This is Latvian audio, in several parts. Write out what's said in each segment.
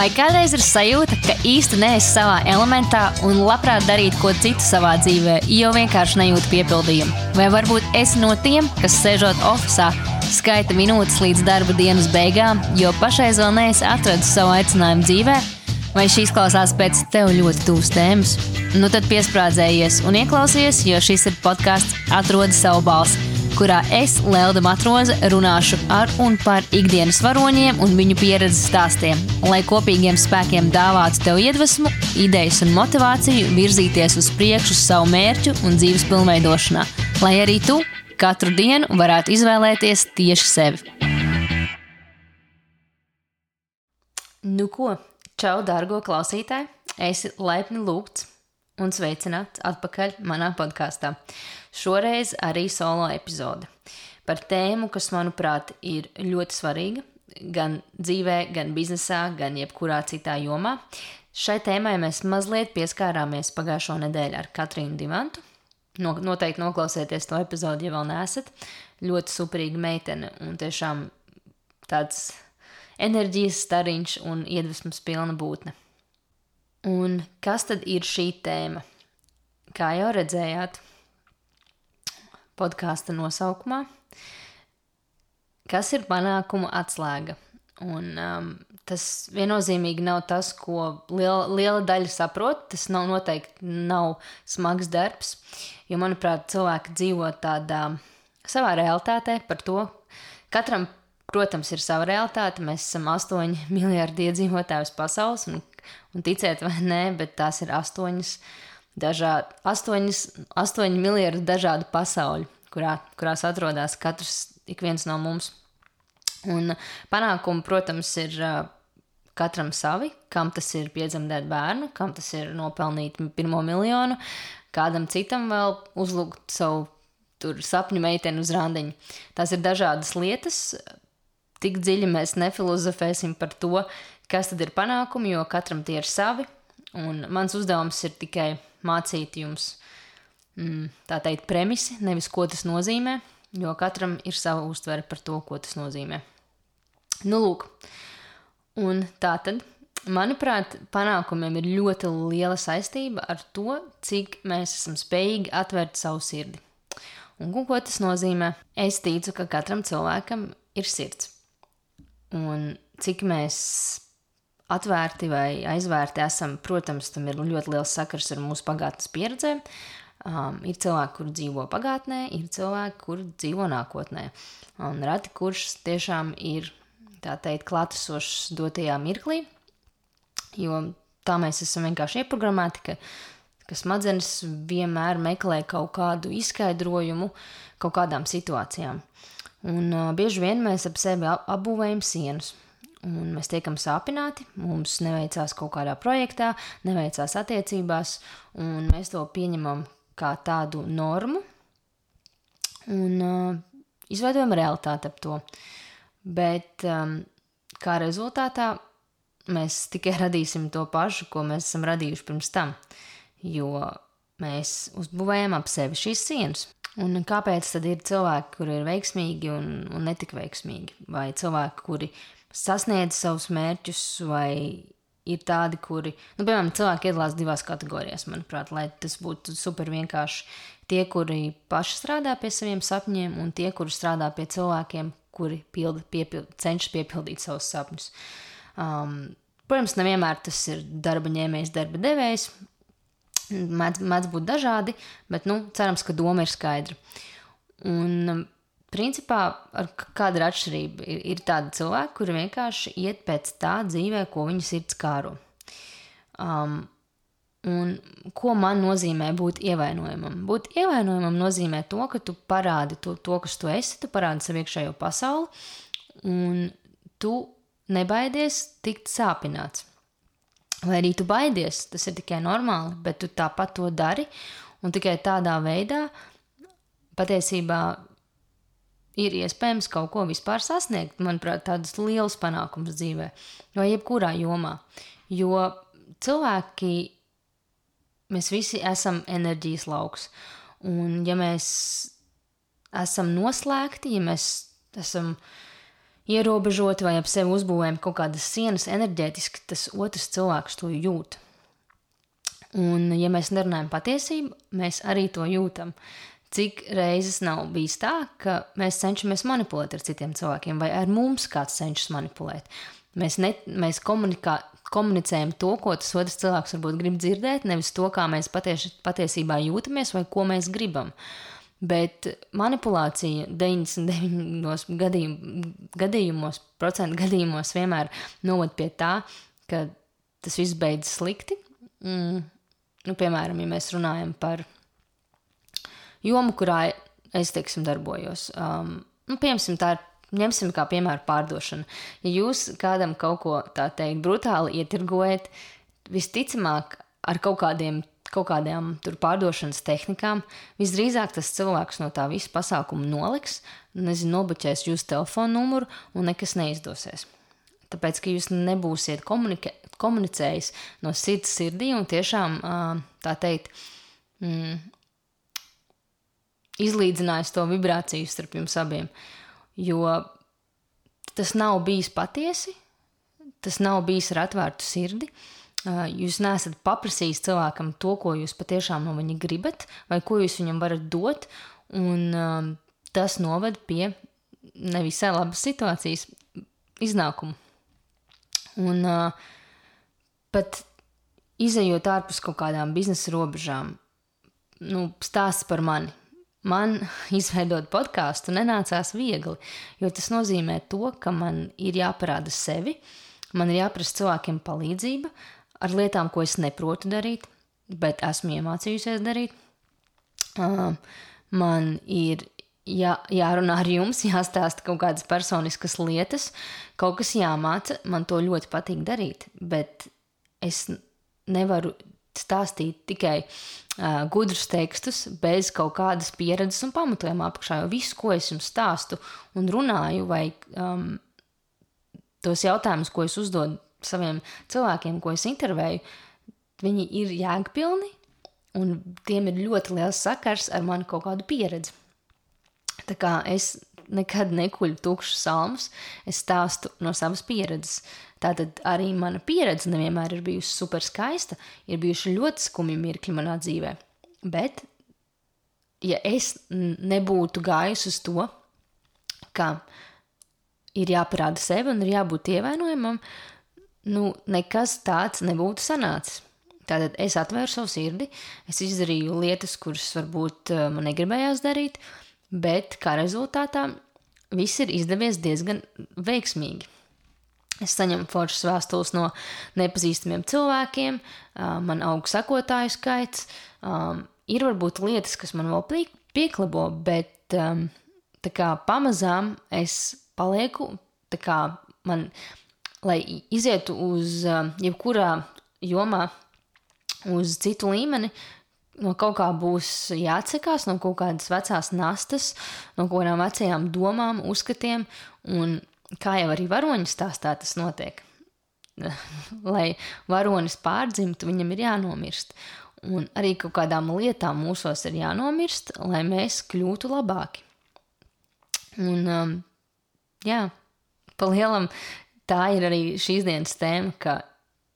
Vai kādreiz ir sajūta, ka īsti neesi savā elementā un labprāt darītu ko citu savā dzīvē, jo vienkārši nejūti piepildījumu? Vai varbūt esi no tiem, kas sēžot oficiālā, skaita minūtes līdz darba dienas beigām, jo pašreiz vēl neesi atradis savu aicinājumu dzīvē? Vai šīs klausās pēc tev ļoti tuvas tēmas? Nu tad piesprādzējies un ieklausies, jo šis ir podkāsts Atrodi savu balsi kurā es, Lelda Matroze, runāšu ar un par ikdienas varoņiem un viņu pieredzes stāstiem, lai kopīgiem spēkiem dāvātu tev iedvesmu, idejas un motivāciju virzīties uz priekšu savu mērķu un dzīves pilnveidošanā, lai arī tu katru dienu varētu izvēlēties tieši sevi. Nu ko, čau, dārgo klausītāji! Esi laipni lūgts un sveicināts atpakaļ manā podkāstā. Šoreiz arī solo epizode par tēmu, kas, manuprāt, ir ļoti svarīga gan dzīvē, gan biznesā, gan jebkurā citā jomā. Šai tēmai mēs mazliet pieskārāmies pagājušo nedēļu ar Katrīnu Dimantu. No, noteikti noklausieties to epizodi, ja vēl neesat. Ļoti superīga meitene un tiešām tāds enerģijas stariņš un iedvesmas pilna būtne. Un kas tad ir šī tēma? Kā jau redzējāt, podkāsta nosaukumā, kas ir panākuma atslēga. Un, um, tas viennozīmīgi nav tas, ko liela, liela daļa saprot. Tas nav noteikti nav smags darbs, jo, manuprāt, cilvēki dzīvo tādā savā realitātē par to. Katram, protams, ir sava realitāte. Mēs esam astoņi miljardi iedzīvotāji uz pasaules, un Un ticiet vai nē, bet tās ir astoņas, dažādi, astoņas, astoņi miljardi dažādu pasauļu, kurā, kurās atrodas katrs ik viens no mums. Un panākumi, protams, ir katram savi, kam tas ir piedzemdēt bērnu, kam tas ir nopelnīt pirmo miljonu, kādam citam vēl uzlūgt savu tur sapņu meiteni uz randiņu. Tās ir dažādas lietas. Tik dziļi mēs nefilozofēsim par to, kas tad ir panākumi, jo katram tie ir savi. Un mans uzdevums ir tikai mācīt jums, mm, tā teikt, premisi, nevis ko tas nozīmē, jo katram ir sava uztvere par to, ko tas nozīmē. Nu, lūk, un tā tad, manuprāt, panākumiem ir ļoti liela saistība ar to, cik mēs esam spējīgi atvērt savu sirdi. Un ko tas nozīmē? Es ticu, ka katram cilvēkam ir sirds. Un cik mēs atvērti vai aizvērti esam, protams, tam ir ļoti liels sakars ar mūsu pagātnes pieredzēm. Um, ir cilvēki, kur dzīvo pagātnē, ir cilvēki, kur dzīvo nākotnē. Un reti kurš tiešām ir tā teikt, klātesošs dotajā mirklī, jo tā mēs esam vienkārši ieprogrammēti, ka, ka smadzenes vienmēr meklē kaut kādu izskaidrojumu kaut kādām situācijām. Un uh, bieži vien mēs ap sevi apbūvējam sienas un mēs tiekam sāpināti, mums neveicās kaut kādā projektā, neveicās attiecībās, un mēs to pieņemam kā tādu normu un uh, izveidojam realitāti ap to. Bet um, kā rezultātā mēs tikai radīsim to pašu, ko mēs esam radījuši pirms tam, jo mēs uzbūvējam ap sevi šīs sienas. Un kāpēc tad ir cilvēki, kuri ir veiksmīgi un, un netik veiksmīgi, vai cilvēki, kuri sasniedz savus mērķus, vai ir tādi, kuri, nu, piemēram, cilvēki iedalās divās kategorijās, manuprāt, lai tas būtu super vienkārši. Tie, kuri paši strādā pie saviem sapņiem, un tie, kuri strādā pie cilvēkiem, kuri pilda, piepild, cenšas piepildīt savus sapņus. Um, protams, nevienmēr tas ir darba ņēmējs, darba devējs. Mēdz, mēdz būt dažādi, bet nu, cerams, ka doma ir skaidra. Un, Principā, kāda ir atšķirība? Ir, ir tādi cilvēki, kuri vienkārši iet pēc tā dzīvē, ko viņa sirds kāro. Um, un ko man nozīmē būt ievainojamam? Būt ievainojamam nozīmē to, ka tu parādi to, to kas tu esi, tu parādi savu iekšējo pasauli, un tu nebaidies tikt sāpināts. Vai arī tu baidies, tas ir tikai normāli, bet tu tāpat to dari, un tikai tādā veidā patiesībā ir iespējams kaut ko vispār sasniegt, manuprāt, tādus lielus panākumus dzīvē, vai jebkurā jomā. Jo cilvēki, mēs visi esam enerģijas lauks. Un ja mēs esam noslēgti, ja mēs esam ierobežoti vai ap sevi uzbūvējam kaut kādas sienas enerģētiski, tas otrs cilvēks to jūt. Un, ja mēs nerunājam patiesību, mēs arī to jūtam. Cik reizes nav bijis tā, ka mēs cenšamies manipulēt ar citiem cilvēkiem, vai ar mums kāds cenšas manipulēt. Mēs, ne, mēs komunikā, komunicējam to, ko tas otrs cilvēks varbūt grib dzirdēt, nevis to, kā mēs patieši, patiesībā jūtamies vai ko mēs gribam. Uh, Bet manipulācija 99% gadījum, gadījumos, procentu gadījumos vienmēr noved pie tā, ka tas viss beidzas slikti. Mm. Nu, piemēram, ja mēs runājam par jomu, kurā es teiksim, darbojos, um, nu, piemēram, tā ir. Ņemsim kā piemēru pārdošanu. Ja jūs kādam kaut ko tā teikt brutāli ietirgojat, visticamāk ar kaut kādiem kaut kādām pārdošanas tehnikām, visdrīzāk tas cilvēks no tā visa pasākuma noliks, nezinu, nobuķēs jūsu telefonu numuru un nekas neizdosies. Tāpēc, ka jūs nebūsiet komunicējis no sirds sirdī un tiešām tā teikt, mm, izlīdzinājis to vibrāciju starp jums abiem. Jo tas nav bijis patiesi, tas nav bijis ar atvērtu sirdi. Uh, jūs neesat paprasījis cilvēkam to, ko jūs patiešām no viņa gribat, vai ko jūs viņam varat dot, un tas noved pie nevisai labas situācijas iznākumu. Un uh, pat izējot ārpus kaut kādām biznesa robežām, nu, stāsts par mani. Man izveidot podkāstu nenācās viegli, jo tas nozīmē to, ka man ir jāparāda sevi, man ir jāprasa cilvēkiem palīdzība, ar lietām, ko es neprotu darīt, bet esmu iemācījusies darīt. Uh, man ir jā, jārunā ar jums, jāstāsta kaut kādas personiskas lietas, kaut kas jāmāca. Man to ļoti patīk darīt, bet es nevaru stāstīt tikai uh, gudrus tekstus bez kaut kādas pieredzes un pamatojuma apakšā. Jo visu, ko es jums stāstu un runāju, vai um, tos jautājumus, ko es uzdodu saviem cilvēkiem, ko es intervēju, viņi ir jēgpilni un tiem ir ļoti liels sakars ar manu kaut kādu pieredzi. Tā kā es nekad nekuļu tukšus salmus, es stāstu no savas pieredzes. Tātad arī mana pieredze nevienmēr ir bijusi super skaista, ir bijuši ļoti skumji mirkļi manā dzīvē. Bet, ja es nebūtu gājusi uz to, ka ir jāparāda sevi un ir jābūt ievainojamam, nu, nekas tāds nebūtu sanācis. Tātad es atvēru savu sirdi, es izdarīju lietas, kuras varbūt eh, man negribējās darīt, bet kā rezultātā viss ir izdevies diezgan veiksmīgi. Es saņemu foršas vēstules no nepazīstamiem cilvēkiem, man aug sakotāju skaits. Ir varbūt lietas, kas man vēl pieklabo, bet kā pamazām es palieku, kā man lai izietu uz uh, jebkurā jomā, uz citu līmeni, no kaut kā būs jāatsakās no kaut kādas vecās nastas, no kaut kādām vecajām domām, uzskatiem, un kā jau arī varoņu stāstā tas notiek. Lai varonis pārdzimtu, viņam ir jānomirst. Un arī kaut kādām lietām mūsos ir jānomirst, lai mēs kļūtu labāki. Un, um, jā, pa lielam tā ir arī šīs dienas tēma, ka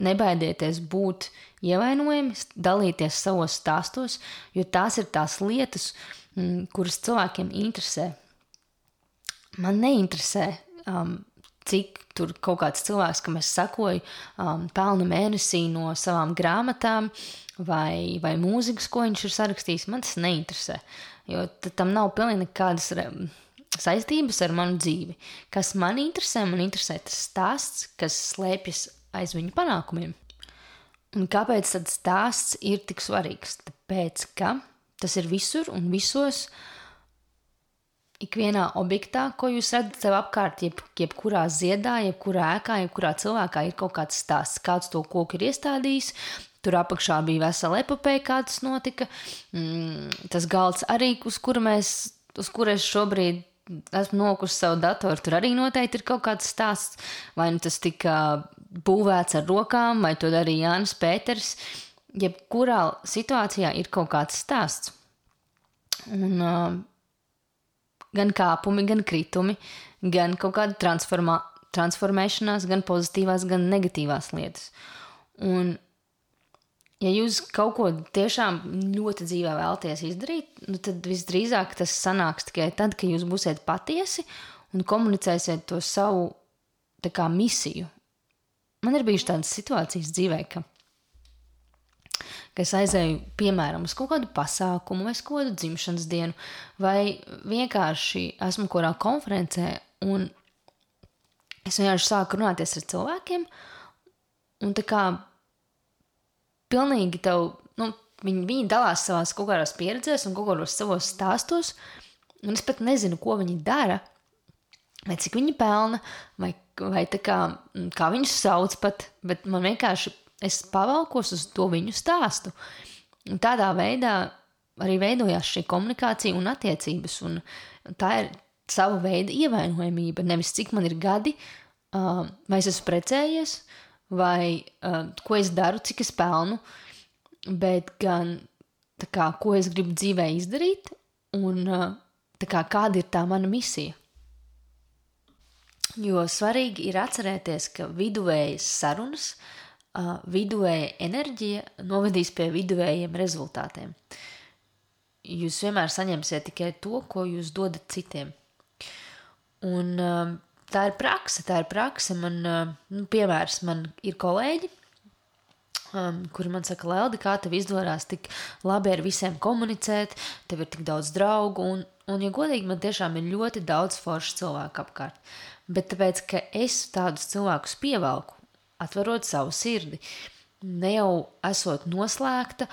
nebaidieties būt ievainojami, dalīties savos stāstos, jo tās ir tās lietas, mm, kuras cilvēkiem interesē. Man neinteresē, um, cik tur kaut kāds cilvēks, kam es sakoju, um, pelna mēnesī no savām grāmatām vai, vai mūzikas, ko viņš ir sarakstījis. Man tas neinteresē, jo tam nav pilnīgi nekādas saistības ar manu dzīvi. Kas man interesē, man interesē tas stāsts, kas slēpjas aiz viņu panākumiem. Un kāpēc tāds stāsts ir tik svarīgs? Tāpēc, ka tas ir visur un visos. Ikvienā objektā, ko jūs redzat sev apkārt, jeb, jebkurā ziedā, jebkurā ēkā, jebkurā cilvēkā ir kaut kāds stāsts, kāds to koku ir iestādījis. Tur apakšā bija vesela epopeja, kā tas notika. Mm, tas galds arī, uz kura mēs, uz kura es šobrīd esmu nokusi savu datoru, tur arī noteikti ir kaut kāds stāsts. Vai nu tas tika būvēts ar rokām, vai to darīja Jānis Pēters. Jebkurā situācijā ir kaut kāds stāsts. Un, uh, gan kāpumi, gan kritumi, gan kaut kāda transformā, transformēšanās, gan pozitīvās, gan negatīvās lietas. Un, ja jūs kaut ko tiešām ļoti dzīvē vēlaties izdarīt, nu tad visdrīzāk tas sanāks tikai tad, kad jūs būsiet patiesi un komunicēsiet to savu kā, misiju. Man ir bijušas tādas situācijas dzīvē, ka ka es aizēju, piemēram, uz kaut kādu pasākumu, vai kaut kādu dzimšanas dienu, vai vienkārši esmu kurā konferencē, un es vienkārši sāku runāties ar cilvēkiem, un tā kā pilnīgi tev, nu, viņi, viņi dalās savās kaut kādās pieredzēs un kaut kādos savos stāstos, un es pat nezinu, ko viņi dara, vai cik viņi pelna, vai, vai kā, kā viņus sauc pat, bet man vienkārši es pavalkos uz to viņu stāstu. Un tādā veidā arī veidojās šī komunikācija un attiecības. Un tā ir sava veida ievainojamība. Nevis cik man ir gadi, uh, vai es esmu precējies, vai uh, ko es daru, cik es pelnu, bet gan kā, ko es gribu dzīvē izdarīt un uh, kā, kāda ir tā mana misija. Jo svarīgi ir atcerēties, ka viduvējas sarunas uh, viduvēja enerģija novedīs pie viduvējiem rezultātiem. Jūs vienmēr saņemsiet tikai to, ko jūs dodat citiem. Un, uh, tā ir praksa, tā ir praksa. Man, uh, nu, piemērs, man ir kolēģi, um, kuri man saka, Leldi, kā tev izdodas tik labi ar visiem komunicēt, tev ir tik daudz draugu, un, un ja godīgi, man tiešām ir ļoti daudz foršu cilvēku apkārt. Bet tāpēc, ka es tādus cilvēkus pievelku, atverot savu sirdi. Ne jau esot noslēgta,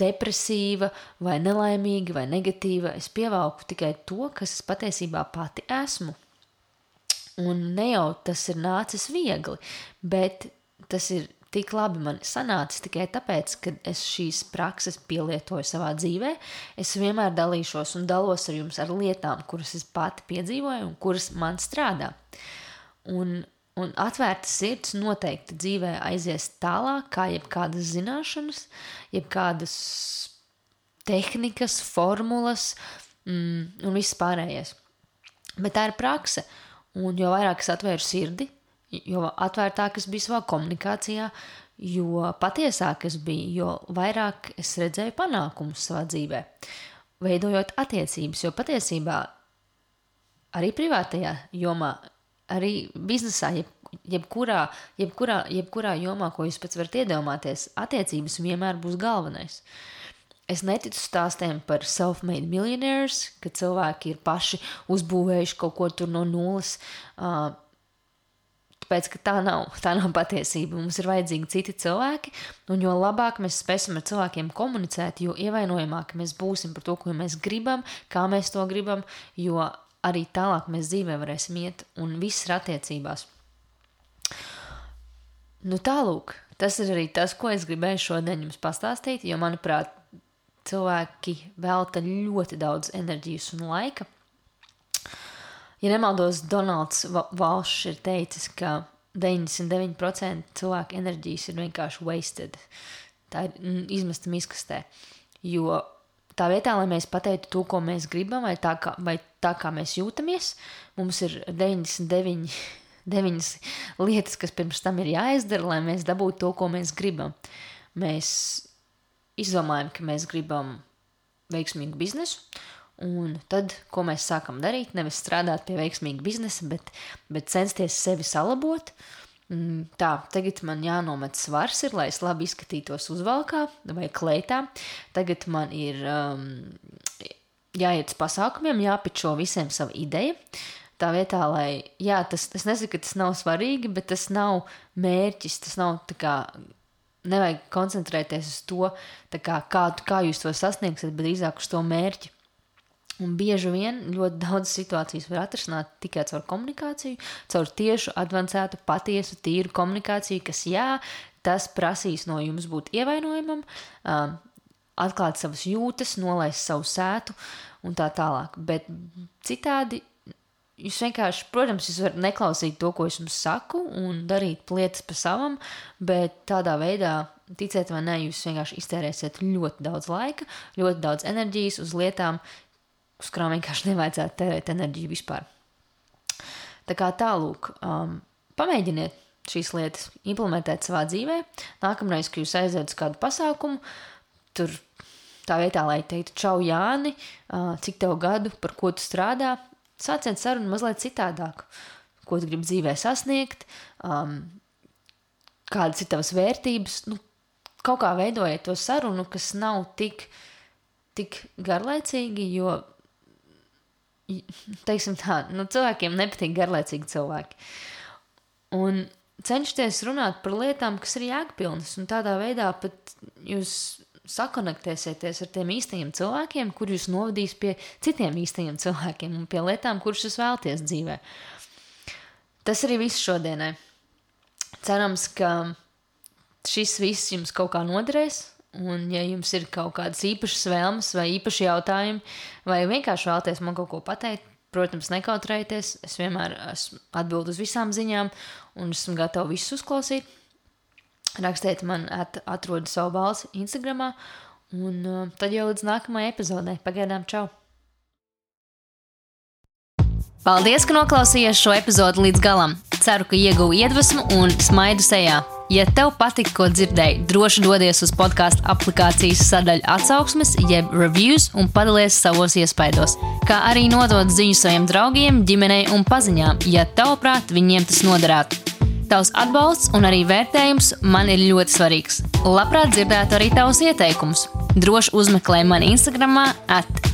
depresīva, vai nelaimīga, vai negatīva, es pievelku tikai to, kas es patiesībā pati esmu. Un ne jau tas ir nācis viegli, bet tas ir tik labi man sanācis tikai tāpēc, ka es šīs prakses pielietoju savā dzīvē. Es vienmēr dalīšos un dalos ar jums ar lietām, kuras es pati piedzīvoju un kuras man strādā. Un Un atvērta sirds noteikti dzīvē aizies tālāk, kā jebkādas zināšanas, jebkādas tehnikas, formulas mm, un viss pārējais. Bet tā ir prakse. Un jo vairāk es atvēru sirdi, jo atvērtāk es biju savā komunikācijā, jo patiesāk es biju, jo vairāk es redzēju panākumus savā dzīvē, veidojot attiecības. Jo patiesībā arī privātajā jomā arī biznesā, jeb, jebkurā, jebkurā, jebkurā jomā, ko jūs pats varat iedomāties, attiecības vienmēr būs galvenais. Es neticu stāstiem par self-made millionaires, ka cilvēki ir paši uzbūvējuši kaut ko no nulles. Uh, Tāpēc, tā nav, tā nav patiesība. Mums ir vajadzīgi citi cilvēki, un jo labāk mēs spēsim ar cilvēkiem komunicēt, jo ievainojamāk mēs būsim par to, ko mēs gribam, kā mēs to gribam, jo arī tālāk mēs dzīvē varēsim iet, un viss ir attiecībās. Nu, tālūk, tas ir arī tas, ko es gribēju šodien jums pastāstīt, jo, manuprāt, cilvēki velta ļoti daudz enerģijas un laika. Ja nemaldos, Donalds Valšs ir teicis, ka 99% cilvēku enerģijas ir vienkārši wasted. Tā ir mm, izmesta miskastē. Jo tā vietā, lai mēs pateiktu to, ko mēs gribam, vai tā kā, vai tā kā mēs jūtamies, mums ir 99 deviņas lietas, kas pirms tam ir jāizdara, lai mēs dabūtu to, ko mēs gribam. Mēs izdomājam, ka mēs gribam veiksmīgu biznesu, un tad, ko mēs sākam darīt, nevis strādāt pie veiksmīga biznesa, bet, bet censties sevi salabot. Mm, tā, tagad man jānomet svars, ir, lai es labi izskatītos uzvalkā vai kleitā. Tagad man ir um, jāiet uz pasākumiem, jāpičo visiem savu ideju. Tā vietā, lai, jā, tas, es nesaku, ka tas nav svarīgi, bet tas nav mērķis, tas nav tā kā, nevajag koncentrēties uz to, kā, kā, kā jūs to sasniegsiet, bet drīzāk uz to mērķi. Un bieži vien ļoti daudz situācijas var atrisināt tikai caur komunikāciju, caur tiešu, avansētu, patiesu, tīru komunikāciju, kas, jā, tas prasīs no jums būt ievainojamam, um, atklāt savas jūtas, nolaist savu sētu un tā tālāk. Bet citādi jūs vienkārši, protams, jūs varat neklausīt to, ko es jums saku, un darīt lietas pa savam, bet tādā veidā, ticiet vai nē, jūs vienkārši iztērēsiet ļoti daudz laika, ļoti daudz enerģijas uz lietām, uz kurām vienkārši nevajadzētu tērēt enerģiju vispār. Tā kā tālūk, um, pamēģiniet šīs lietas implementēt savā dzīvē. Nākamreiz, kad jūs aiziet uz kādu pasākumu, tur tā vietā, lai teiktu, čau, Jāni, uh, cik tev gadu, par ko tu strādā, sāciet sarunu mazliet citādāk. Ko tu gribi dzīvē sasniegt, um, kādas ir tavas vērtības. Nu, kaut kā veidojiet to sarunu, kas nav tik, tik garlaicīgi, jo teiksim tā, nu, cilvēkiem nepatīk garlaicīgi cilvēki. Un cenšties runāt par lietām, kas ir jēgpilnas, un tādā veidā pat jūs sakonektēsieties ar tiem īstajiem cilvēkiem, kur jūs novadīs pie citiem īstajiem cilvēkiem un pie lietām, kuras jūs vēlaties dzīvē. Tas arī viss šodienai. Cerams, ka šis viss jums kaut kā noderēs, Un, ja jums ir kaut kādas īpašas vēlmes, vai īpaši jautājumi, vai vienkārši vēlaties man kaut ko pateikt, protams, nekautrējieties. Es vienmēr esmu atbildus uz visām ziņām, un esmu gatava visus uzklausīt. Rakstiet man, at, atrodiet savu balsi Instagram, un uh, tad jau līdz nākamajai epizodei. Pagaidām, čau! Paldies, ka noklausījāties šo epizodi līdz galam! Ceru, ka ieguvu iedvesmu un smaidu sejā. Ja tev patika, ko dzirdēji, droši dodies uz podkāstu aplikācijas sadaļu atsauksmes, jeb reviews un padalies savos iespaidos. Kā arī nodot ziņu saviem draugiem, ģimenei un paziņām, ja tavuprāt viņiem tas noderētu. Tavs atbalsts un arī vērtējums man ir ļoti svarīgs. Labprāt dzirdētu arī tavus ieteikumus. Droši uzmeklē mani Instagram,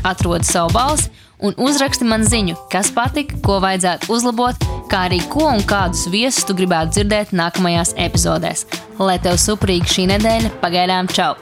atrodi savu balsi un uzraksti man ziņu, kas patika, ko vajadzētu uzlabot, kā arī ko un kādus viesus tu gribētu dzirdēt nākamajās epizodēs. Lai tev suprīgi šī nedēļa, pagaidām čau!